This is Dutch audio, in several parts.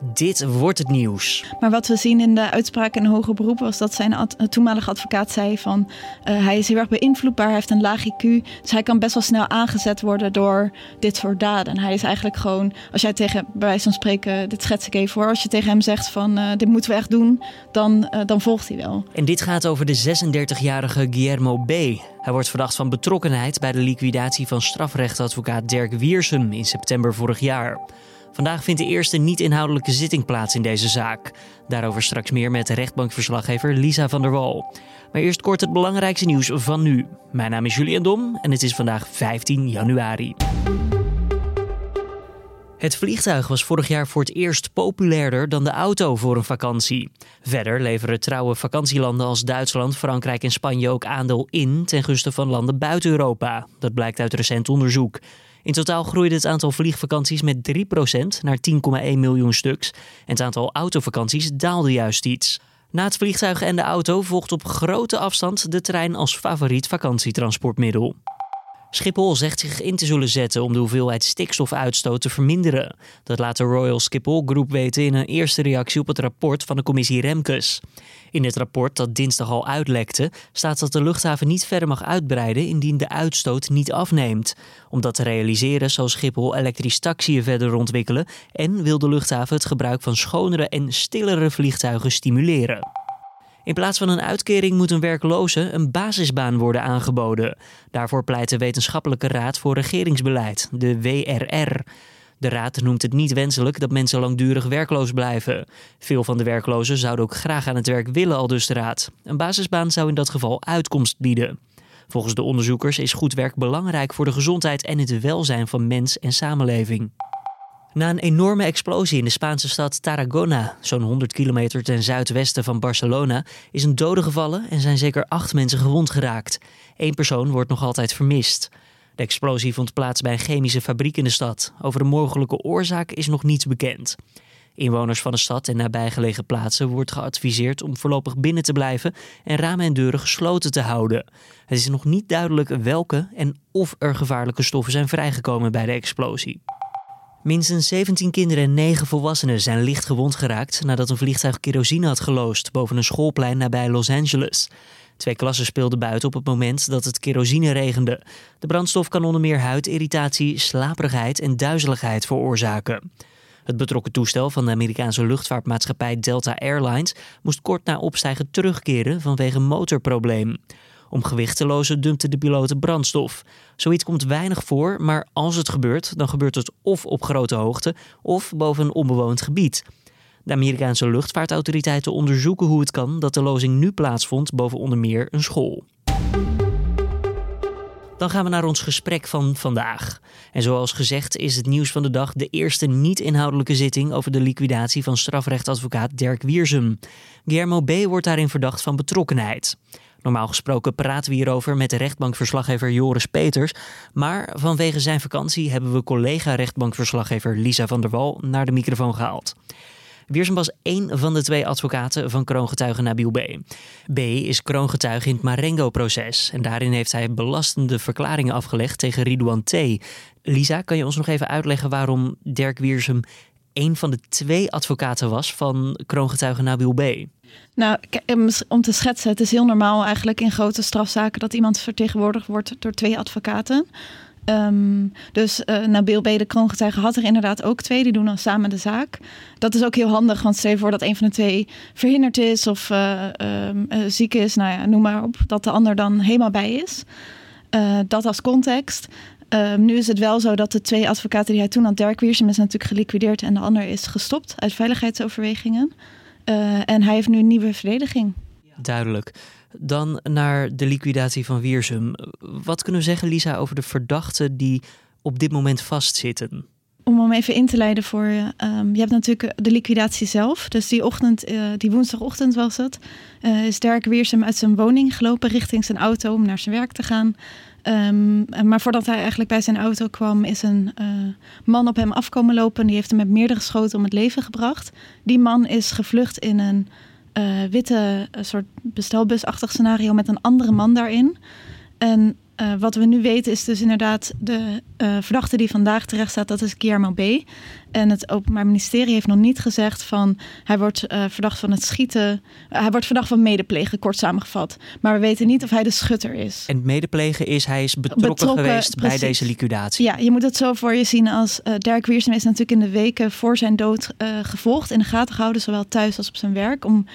Dit wordt het nieuws. Maar wat we zien in de uitspraak in hoger beroep was dat zijn toenmalige advocaat zei van uh, hij is heel erg beïnvloedbaar, hij heeft een laag IQ, dus hij kan best wel snel aangezet worden door dit soort daden. En hij is eigenlijk gewoon, als jij tegen, bij wijze van spreken, dit schets ik even voor, als je tegen hem zegt van uh, dit moeten we echt doen, dan, uh, dan volgt hij wel. En dit gaat over de 36-jarige Guillermo B. Hij wordt verdacht van betrokkenheid bij de liquidatie van strafrechtadvocaat Dirk Wiersum in september vorig jaar. Vandaag vindt de eerste niet-inhoudelijke zitting plaats in deze zaak. Daarover straks meer met rechtbankverslaggever Lisa van der Wal. Maar eerst kort het belangrijkste nieuws van nu. Mijn naam is Julian Dom en het is vandaag 15 januari. Het vliegtuig was vorig jaar voor het eerst populairder dan de auto voor een vakantie. Verder leveren trouwe vakantielanden als Duitsland, Frankrijk en Spanje ook aandeel in ten gunste van landen buiten Europa. Dat blijkt uit recent onderzoek. In totaal groeide het aantal vliegvakanties met 3% naar 10,1 miljoen stuks. En het aantal autovakanties daalde juist iets. Na het vliegtuig en de auto volgt op grote afstand de trein als favoriet vakantietransportmiddel. Schiphol zegt zich in te zullen zetten om de hoeveelheid stikstofuitstoot te verminderen. Dat laat de Royal Schiphol Group weten in een eerste reactie op het rapport van de commissie Remkes. In het rapport dat dinsdag al uitlekte, staat dat de luchthaven niet verder mag uitbreiden indien de uitstoot niet afneemt. Om dat te realiseren zal Schiphol elektrisch taxiën verder ontwikkelen en wil de luchthaven het gebruik van schonere en stillere vliegtuigen stimuleren. In plaats van een uitkering moet een werkloze een basisbaan worden aangeboden. Daarvoor pleit de Wetenschappelijke Raad voor Regeringsbeleid, de WRR. De raad noemt het niet wenselijk dat mensen langdurig werkloos blijven. Veel van de werklozen zouden ook graag aan het werk willen, al dus de raad. Een basisbaan zou in dat geval uitkomst bieden. Volgens de onderzoekers is goed werk belangrijk voor de gezondheid en het welzijn van mens en samenleving. Na een enorme explosie in de Spaanse stad Tarragona, zo'n 100 kilometer ten zuidwesten van Barcelona, is een dode gevallen en zijn zeker acht mensen gewond geraakt. Eén persoon wordt nog altijd vermist. De explosie vond plaats bij een chemische fabriek in de stad. Over de mogelijke oorzaak is nog niets bekend. Inwoners van de stad en nabijgelegen plaatsen wordt geadviseerd om voorlopig binnen te blijven en ramen en deuren gesloten te houden. Het is nog niet duidelijk welke en of er gevaarlijke stoffen zijn vrijgekomen bij de explosie. Minstens 17 kinderen en 9 volwassenen zijn licht gewond geraakt nadat een vliegtuig kerosine had geloosd boven een schoolplein nabij Los Angeles. Twee klassen speelden buiten op het moment dat het kerosine regende. De brandstof kan onder meer huidirritatie, slaperigheid en duizeligheid veroorzaken. Het betrokken toestel van de Amerikaanse luchtvaartmaatschappij Delta Airlines moest kort na opstijgen terugkeren vanwege motorprobleem. Om gewichteloze dumpte de piloten brandstof. Zoiets komt weinig voor, maar als het gebeurt, dan gebeurt het of op grote hoogte of boven een onbewoond gebied. De Amerikaanse luchtvaartautoriteiten onderzoeken hoe het kan dat de lozing nu plaatsvond boven onder meer een school. Dan gaan we naar ons gesprek van vandaag. En zoals gezegd is het nieuws van de dag de eerste niet-inhoudelijke zitting over de liquidatie van strafrechtadvocaat Dirk Wiersum. Guillermo B. wordt daarin verdacht van betrokkenheid. Normaal gesproken praten we hierover met de rechtbankverslaggever Joris Peters. Maar vanwege zijn vakantie hebben we collega-rechtbankverslaggever Lisa van der Wal naar de microfoon gehaald. Wiersum was één van de twee advocaten van kroongetuige Nabil B. B is kroongetuige in het Marengo-proces. En daarin heeft hij belastende verklaringen afgelegd tegen Ridouan T. Lisa, kan je ons nog even uitleggen waarom Dirk Wiersum een van de twee advocaten was van kroongetuige Nabil B? Nou, om te schetsen, het is heel normaal eigenlijk in grote strafzaken dat iemand vertegenwoordigd wordt door twee advocaten. Um, dus uh, Nabil B., de kroongetuige, had er inderdaad ook twee. Die doen dan samen de zaak. Dat is ook heel handig, want stel je voor dat een van de twee verhinderd is of uh, ziek is, nou ja, noem maar op, dat de ander dan helemaal bij is. dat als context. Um, nu is het wel zo dat de twee advocaten die hij toen had, Dirk Wiersum is natuurlijk geliquideerd en de ander is gestopt uit veiligheidsoverwegingen. en hij heeft nu een nieuwe verdediging. Duidelijk. Dan naar de liquidatie van Wiersum. Wat kunnen we zeggen, Lisa, over de verdachten die op dit moment vastzitten? Om hem even in te leiden voor je. Um, je hebt natuurlijk de liquidatie zelf. Dus die ochtend, uh, die woensdagochtend was het. Uh, is Dirk Wiersum uit zijn woning gelopen richting zijn auto om naar zijn werk te gaan. Um, maar voordat hij eigenlijk bij zijn auto kwam, is een uh, man op hem afkomen lopen. Die heeft hem met meerdere schoten om het leven gebracht. Die man is gevlucht in een uh, witte soort bestelbusachtig scenario met een andere man daarin. En uh, wat we nu weten is dus inderdaad de uh, verdachte die vandaag terecht staat, dat is Guillermo B. En het Openbaar Ministerie heeft nog niet gezegd van hij wordt uh, verdacht van het schieten. hij wordt verdacht van medeplegen, kort samengevat. Maar we weten niet of hij de schutter is. En medeplegen is hij is betrokken, betrokken geweest precies. bij deze liquidatie. Ja, je moet het zo voor je zien als Dirk Wiersum is natuurlijk in de weken voor zijn dood gevolgd, in de gaten gehouden, zowel thuis als op zijn werk. Om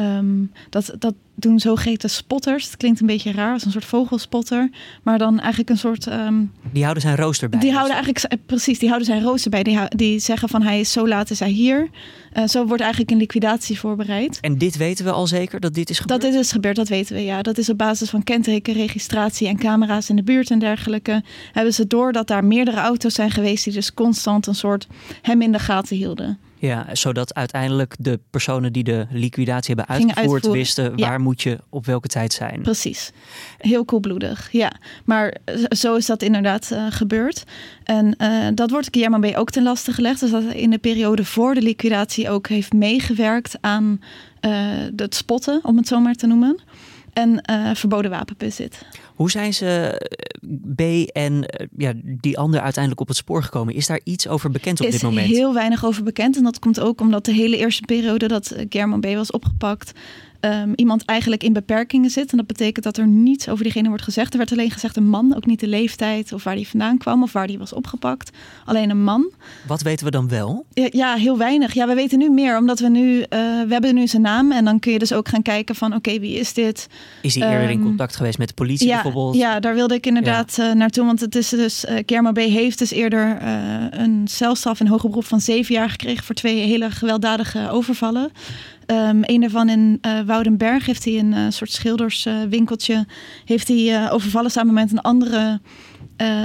Um, dat, dat doen zogeheten spotters. Het klinkt een beetje raar, als een soort vogelspotter. Maar dan eigenlijk een soort... Um, die houden zijn rooster bij. Die houden eigenlijk, eh, precies, die houden zijn rooster bij. Die, die zeggen van hij is zo laat is hij hier. Uh, zo wordt eigenlijk een liquidatie voorbereid. En dit weten we al zeker, dat dit is gebeurd? Dat dit is gebeurd, dat weten we, ja. Dat is op basis van kenteken, registratie en camera's in de buurt en dergelijke. Hebben ze door dat daar meerdere auto's zijn geweest... die dus constant een soort hem in de gaten hielden. Ja, zodat uiteindelijk de personen die de liquidatie hebben uitgevoerd wisten waar moet je op welke tijd zijn. Precies. Heel koelbloedig, ja. Maar zo is dat inderdaad uh, gebeurd. En uh, dat wordt Guillermo B. ook ten laste gelegd. Dus dat hij in de periode voor de liquidatie ook heeft meegewerkt aan uh, het spotten, om het zo maar te noemen. En verboden wapenbezit. Hoe zijn ze eh, B en eh, ja, die ander uiteindelijk op het spoor gekomen? Is daar iets over bekend op dit moment? Er is heel weinig over bekend. En dat komt ook omdat de hele eerste periode dat German B was opgepakt um, iemand eigenlijk in beperkingen zit. En dat betekent dat er niets over diegene wordt gezegd. Er werd alleen gezegd een man, ook niet de leeftijd of waar die vandaan kwam of waar die was opgepakt. Alleen een man. Wat weten we dan wel? Ja, ja heel weinig. Ja, we weten nu meer, omdat we nu, uh, we hebben nu zijn naam. En dan kun je dus ook gaan kijken van oké, wie is dit? Is hij eerder in ehm, contact geweest met de politie ja, bijvoorbeeld? Ja, daar wilde ik inderdaad ja. uh, naartoe. Want het is dus, uh, Kerma B heeft dus eerder een celstraf in hoger beroep van zeven jaar gekregen voor twee hele gewelddadige overvallen. Um, een daarvan in uh, Woudenberg heeft hij een uh, soort schilderswinkeltje. heeft hij uh, overvallen samen met een andere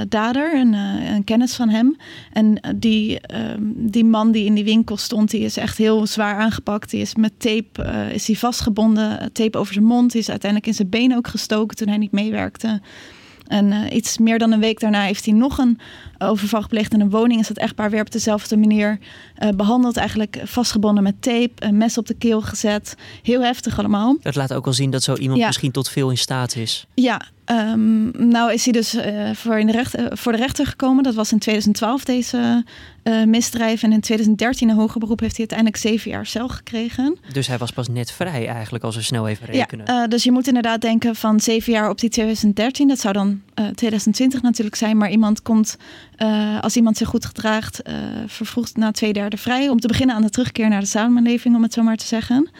dader, een, een, kennis van hem. En die, um, die man die in die winkel stond, die is echt heel zwaar aangepakt. Die is met tape is hij vastgebonden, tape over zijn mond. Die is uiteindelijk in zijn been ook gestoken toen hij niet meewerkte. En iets meer dan een week daarna heeft hij nog een overval gepleegd in een woning. Is dat echtpaar weer op dezelfde manier uh, behandeld. Eigenlijk vastgebonden met tape, een mes op de keel gezet. Heel heftig allemaal. Dat laat ook wel zien dat zo iemand misschien tot veel in staat is. Ja, Um, nou is hij dus uh, voor, in de recht, uh, voor de rechter gekomen. Dat was in 2012 deze uh, misdrijf. En in 2013 een hoger beroep heeft hij uiteindelijk zeven jaar cel gekregen. Dus hij was pas net vrij eigenlijk, als we snel even rekenen. Ja, dus je moet inderdaad denken van zeven jaar op die 2013. Dat zou dan 2020 natuurlijk zijn. Maar iemand komt, als iemand zich goed gedraagt, vervroegd na twee derde vrij. Om te beginnen aan de terugkeer naar de samenleving, om het zo maar te zeggen.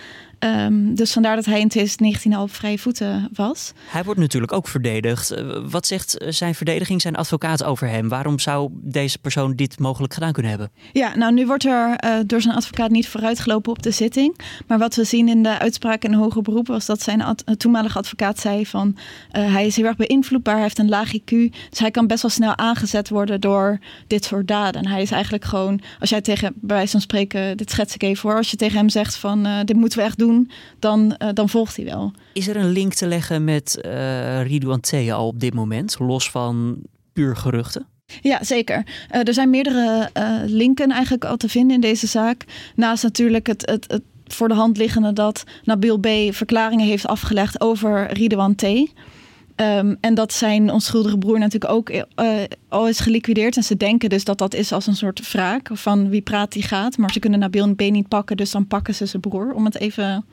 Um, dus vandaar dat hij in 2019 al op vrije voeten was. Hij wordt natuurlijk ook verdedigd. Eh, wat zegt eh, zijn verdediging, zijn advocaat over hem? Waarom zou deze persoon dit mogelijk gedaan kunnen hebben? Ja, nou nu wordt er uh, door zijn advocaat niet vooruitgelopen op de zitting. Maar wat we zien in de uitspraak in hoger beroep was dat zijn ad toenmalige advocaat zei van uh, hij is heel erg beïnvloedbaar, hij heeft een laag IQ. Dus hij kan best wel snel aangezet worden door dit soort daden. En hij is eigenlijk gewoon, als jij tegen, bij wijze van spreken, dit schets ik even voor, als je tegen hem zegt van dit moeten we echt doen dan, uh, dan volgt hij wel. Is er een link te leggen met uh, Ridouan Thea al op dit moment, los van puur geruchten? Ja, zeker. Uh, er zijn meerdere linken eigenlijk al te vinden in deze zaak. Naast natuurlijk het, het, het voor de hand liggende dat Nabil B. verklaringen heeft afgelegd over Ridouan T. Um, en dat zijn onschuldige broer natuurlijk ook uh, al is geliquideerd. En ze denken dus dat dat is als een soort wraak van wie praat die gaat. Maar ze kunnen Nabil B niet pakken, dus dan pakken ze zijn broer. Om het even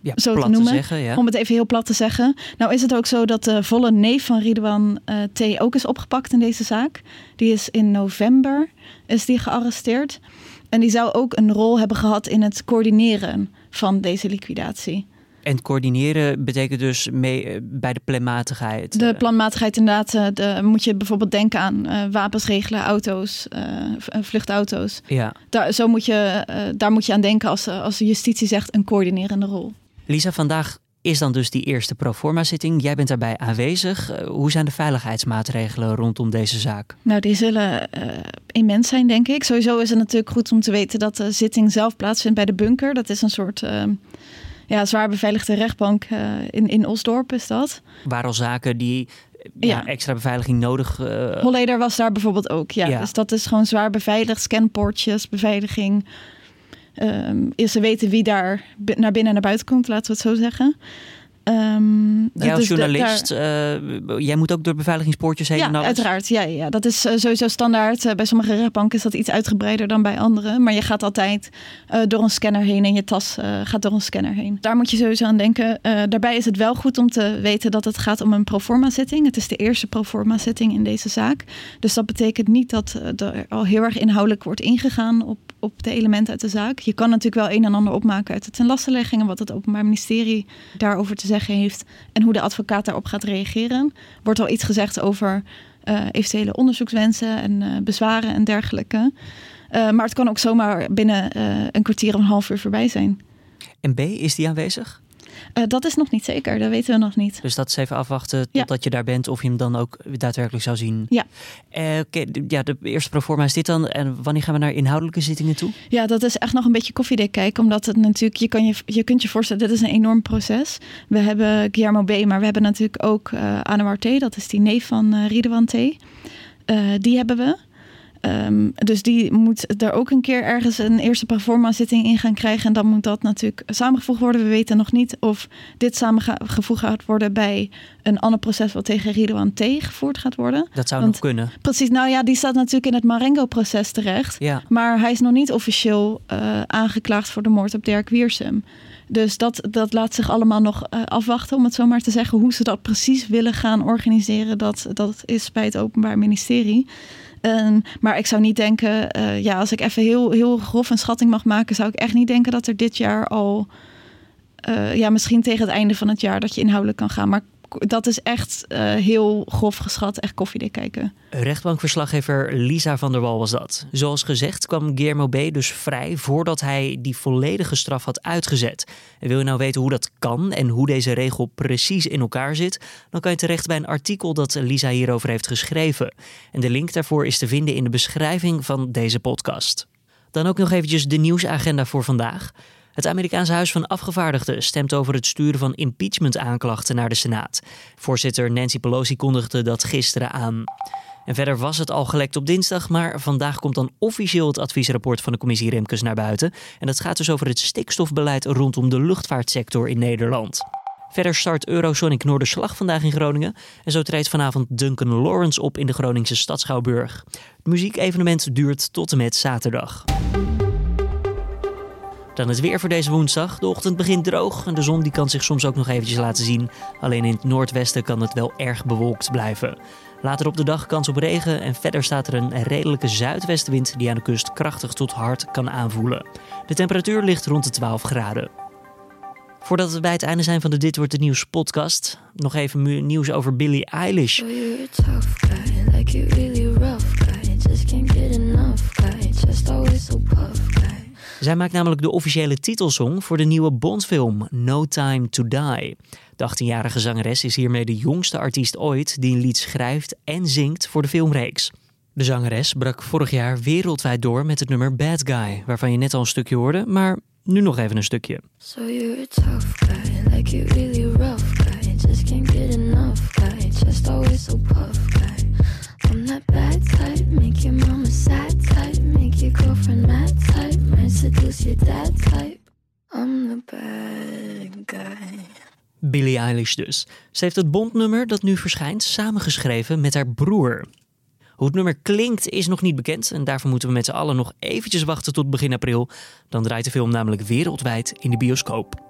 ja, zo te noemen. Te zeggen, ja. Om het even heel plat te zeggen. Nou is het ook zo dat de volle neef van Ridwan uh, T. ook is opgepakt in deze zaak. Die is in november is die gearresteerd. En die zou ook een rol hebben gehad in het coördineren van deze liquidatie. En coördineren betekent dus mee eh, bij de planmatigheid. De planmatigheid inderdaad. Eh, de, moet je bijvoorbeeld denken aan uh, wapens regelen, auto's, uh, vluchtauto's. Ja. Daar, zo moet je, uh, daar moet je aan denken als, als de justitie zegt een coördinerende rol. Lisa, vandaag is dan dus die eerste proforma-zitting. Jij bent daarbij aanwezig. hoe zijn de veiligheidsmaatregelen rondom deze zaak? Nou, die zullen immens zijn, denk ik. Sowieso is het natuurlijk goed om te weten dat de zitting zelf plaatsvindt bij de bunker. Dat is een soort ja, zwaar beveiligde rechtbank uh, in, in Osdorp is dat. Waar al zaken die ja, extra beveiliging nodig... Uh... Holleder was daar bijvoorbeeld ook, ja. ja. Dus dat is gewoon zwaar beveiligd. Scanpoortjes, beveiliging. Um, ze weten wie daar naar binnen en naar buiten komt, laten we het zo zeggen. Um, jij als dus journalist, uh, jij moet ook door beveiligingspoortjes heen ja, en uiteraard. Ja, ja, dat is uh, sowieso standaard. Uh, bij sommige rechtbanken is dat iets uitgebreider dan bij andere. Maar je gaat altijd door een scanner heen en je tas gaat door een scanner heen. Daar moet je sowieso aan denken. daarbij is het wel goed om te weten dat het gaat om een proforma zitting. Het is de eerste proforma zitting in deze zaak. Dus dat betekent niet dat er al heel erg inhoudelijk wordt ingegaan op, op de elementen uit de zaak. Je kan natuurlijk wel een en ander opmaken uit de tenlasteleggingen, wat het Openbaar Ministerie daarover te zeggen heeft en hoe de advocaat daarop gaat reageren. Wordt al iets gezegd over uh, eventuele onderzoekswensen en uh, bezwaren en dergelijke. Uh, maar het kan ook zomaar binnen een kwartier of een half uur voorbij zijn. En B, is die aanwezig? Uh, dat is nog niet zeker, dat weten we nog niet. Dus dat is even afwachten totdat je daar bent of je hem dan ook daadwerkelijk zou zien. Ja. Uh, okay, ja, de eerste proforma is dit dan. En wanneer gaan we naar inhoudelijke zittingen toe? Ja, dat is echt nog een beetje koffiedik kijken. Omdat het natuurlijk, je, kan je, je kunt je voorstellen, dit is een enorm proces. We hebben Guillermo B, maar we hebben natuurlijk ook uh, Anouar T. Dat is die neef van uh, Ridwan T. die hebben we. Um, dus die moet er ook een keer ergens een eerste performa zitting in gaan krijgen. En dan moet dat natuurlijk samengevoegd worden. We weten nog niet of dit samengevoegd gaat worden bij een ander proces wat tegen Ridwan T gevoerd gaat worden. Dat zou nog kunnen. Precies, nou ja, die staat natuurlijk in het Marengo-proces terecht. Ja. Maar hij is nog niet officieel uh, aangeklaagd voor de moord op Dirk Wiersum. Dus dat, dat laat zich allemaal nog uh, afwachten, om het zo maar te zeggen. Hoe ze dat precies willen gaan organiseren, dat, dat is bij het Openbaar Ministerie. Um, maar ik zou niet denken, uh, ja, als ik even heel, heel grof een schatting mag maken, zou ik echt niet denken dat er dit jaar al, uh, ja, misschien tegen het einde van het jaar, dat je inhoudelijk kan gaan. Maar dat is echt uh, heel grof geschat, echt koffiedik kijken. Rechtbankverslaggever Lisa van der Wal was dat. Zoals gezegd kwam Guillermo B. dus vrij voordat hij die volledige straf had uitgezet. En wil je nou weten hoe dat kan en hoe deze regel precies in elkaar zit, dan kan je terecht bij een artikel dat Lisa hierover heeft geschreven. En de link daarvoor is te vinden in de beschrijving van deze podcast. Dan ook nog eventjes de nieuwsagenda voor vandaag. Het Amerikaanse Huis van Afgevaardigden stemt over het sturen van impeachment-aanklachten naar de Senaat. Voorzitter Nancy Pelosi kondigde dat gisteren aan. En verder was het al gelekt op dinsdag, maar vandaag komt dan officieel het adviesrapport van de commissie Remkes naar buiten. En dat gaat dus over het stikstofbeleid rondom de luchtvaartsector in Nederland. Verder start Eurosonic Noorderslag vandaag in Groningen. En zo treedt vanavond Duncan Lawrence op in de Groningse stad Schouwburg. Het muziekevenement duurt tot en met zaterdag. Dan het weer voor deze woensdag. De ochtend begint droog en de zon die kan zich soms ook nog eventjes laten zien. Alleen in het noordwesten kan het wel erg bewolkt blijven. Later op de dag kans op regen en verder staat er een redelijke zuidwestenwind die aan de kust krachtig tot hard kan aanvoelen. De temperatuur ligt rond de 12 graden. Voordat we bij het einde zijn van de Dit Wordt Het Nieuws podcast, nog even nieuws over Billie Eilish. Zij maakt namelijk de officiële titelsong voor de nieuwe Bondfilm No Time to Die. De 18-jarige zangeres is hiermee de jongste artiest ooit die een lied schrijft en zingt voor de filmreeks. De zangeres brak vorig jaar wereldwijd door met het nummer Bad Guy, waarvan je net al een stukje hoorde, maar nu nog even een stukje. So you're a tough guy, like you really rough guy, just can't get enough guy, just always so puff guy. I'm that bad type, make your mama sad type, make your girlfriend mad seduce type. I'm the bad guy. Billie Eilish dus. Ze heeft het bondnummer dat nu verschijnt samengeschreven met haar broer. Hoe het nummer klinkt is nog niet bekend en daarvoor moeten we met z'n allen nog eventjes wachten tot begin april. Dan draait de film namelijk wereldwijd in de bioscoop.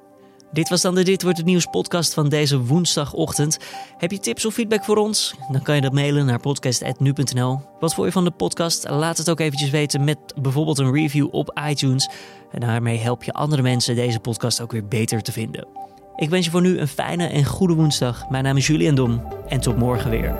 Dit was dan de Dit Wordt Het Nieuws podcast van deze woensdagochtend. Heb je tips of feedback voor ons? Dan kan je dat mailen naar podcast.nu.nl. Wat vond je van de podcast? Laat het ook eventjes weten met bijvoorbeeld een review op iTunes. En daarmee help je andere mensen deze podcast ook weer beter te vinden. Ik wens je voor nu een fijne en goede woensdag. Mijn naam is Julian Dom en tot morgen weer.